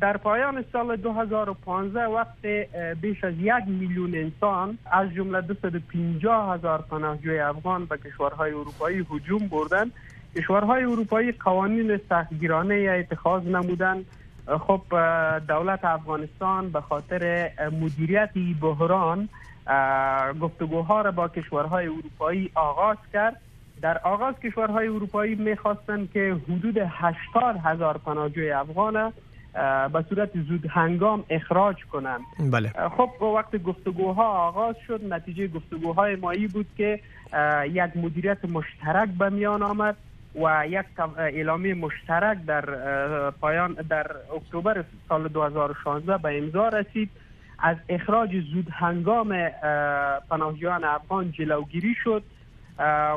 در پایان سال 2015 وقت بیش از یک میلیون انسان از جمله 250 هزار پناهجوی افغان به کشورهای اروپایی هجوم بردن. کشورهای اروپایی قوانین سختگیرانه اتخاذ نمودن. خب دولت افغانستان به خاطر مدیریت بحران گفتگوها را با کشورهای اروپایی آغاز کرد. در آغاز کشورهای اروپایی می‌خواستند که حدود 80 هزار پناهجوی افغان به صورت زود هنگام اخراج کنند. بله. خب وقت گفتگوها آغاز شد. نتیجه گفتگوهای مایی بود که یک مدیریت مشترک به میان آمد و یک اعلامی مشترک در پایان در اکتبر سال 2016 به امضا رسید. از اخراج زود هنگام پناهجویان افغان جلوگیری شد.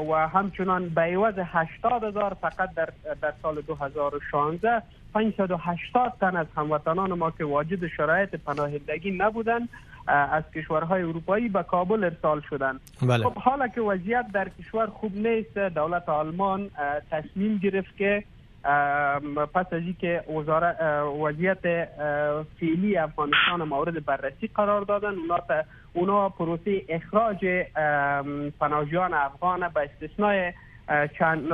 و همچنان به عوض 80 هزار فقط در, در سال 2016 580 تن از هموطنان ما که واجد شرایط پناهندگی نبودند از کشورهای اروپایی به کابل ارسال شدند بله. خب حالا که وضعیت در کشور خوب نیست دولت آلمان تصمیم گرفت که پس از که وضعیت فعلی افغانستان مورد بررسی قرار دادن اونا اونا پروسه اخراج پناهجویان افغان به استثنای چند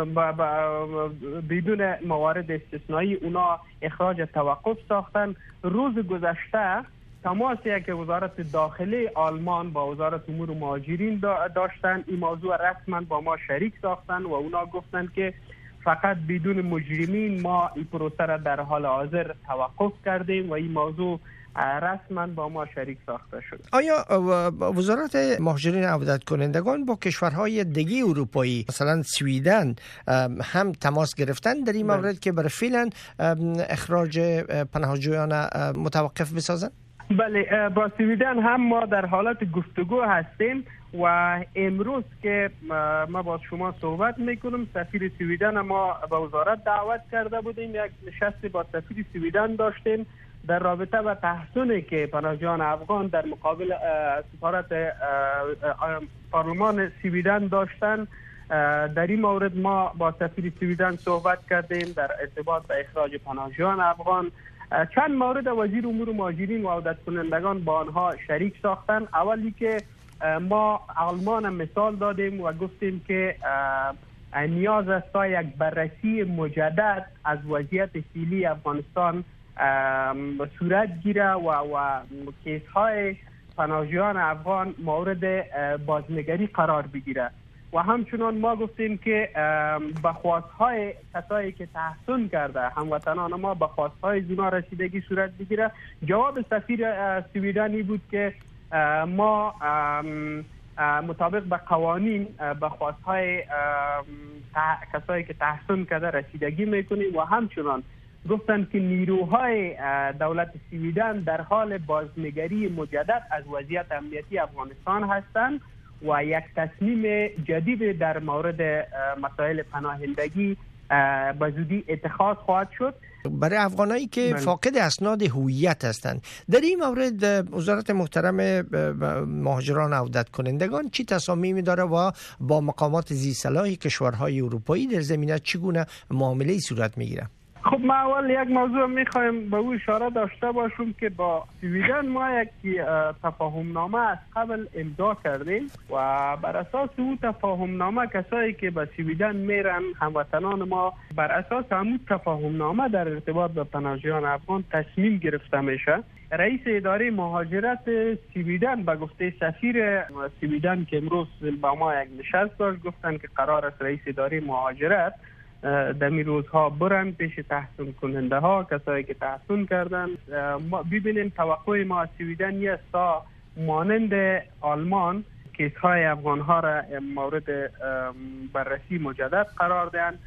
بدون موارد استثنایی اونا اخراج توقف ساختن. روز گذشته تماسی که وزارت داخلی آلمان با وزارت امور مهاجرین داشتن. این موضوع رسما با ما شریک ساختن و اونا گفتن که فقط بدون مجرمین ما این پروسه را در حال حاضر توقف کردیم و این موضوع رسما با ما شریک ساخته شد آیا وزارت مهاجرین عودت کنندگان با کشورهای دیگه اروپایی مثلا سویدن هم تماس گرفتن در این بله. مورد که برای فعلا اخراج پناهجویان متوقف بسازن بله با سویدن هم ما در حالت گفتگو هستیم و امروز که ما با شما صحبت می‌کنم سفیر سویدن ما به وزارت دعوت کرده بودیم یک نشست با سفیر سویدن داشتیم در رابطه با تحسنی که پناهجویان افغان در مقابل سفارت پارلمان سویدن داشتن. در این مورد ما با سفیر سویدن صحبت کردیم در ارتباط به اخراج پناهجویان افغان. چند مورد وزیر امور مهاجرین و عودت کنندگان با آنها شریک ساختن. اولی که ما آلمان مثال دادیم و گفتیم که نیاز است تا یک بررسی مجدد از وضعیت فعلی افغانستان صورت گیره و, و کیس های پناهجویان افغان مورد بازنگری قرار بگیره و همچنان ما گفتیم که به های کسایی که تحسن کرده هموطنان ما به های زنا رسیدگی صورت بگیره. جواب سفیر سویدنی بود که ما مطابق به قوانین به های کسایی که تحسن کرده رسیدگی می‌کنیم و همچنان گفتند که نیروهای دولت سویدن در حال بازنگری مجدد از وضعیت امنیتی افغانستان هستند. و یک تصمیم جدید در مورد مسائل پناهندگی به زودی اتخاذ خواهد شد برای افغانایی که. بله. فاقد اسناد هویت هستند در این مورد وزارت محترم مهاجران عودت کنندگان چی تصامیمی داره و با مقامات زی صلاح کشورهای اروپایی در زمینه چگونه معامله صورت می‌گیره خب ما اول یک موضوع می‌خوایم به او اشاره داشته باشیم که با سویدن ما یک تفاهم نامه از قبل امضا کردیم و بر اساس او تفاهم نامه کسایی که به سویدن میرن هموطنان ما بر اساس همون تفاهم نامه در ارتباط به پناهجویان افغان تصمیم گرفته میشه. رئیس اداره مهاجرت سویدن به گفته سفیر سویدن که امروز با ما یک نشست داشت گفتن که قرار است رئیس اداره مهاجرت در می روزها برن پیش تحسن کننده ها کسایی که تحسن کردن. ما ببینیم توقع ما از سویدن است تا مانند آلمان کیس های افغان ها را مورد بررسی مجدد قرار دهند.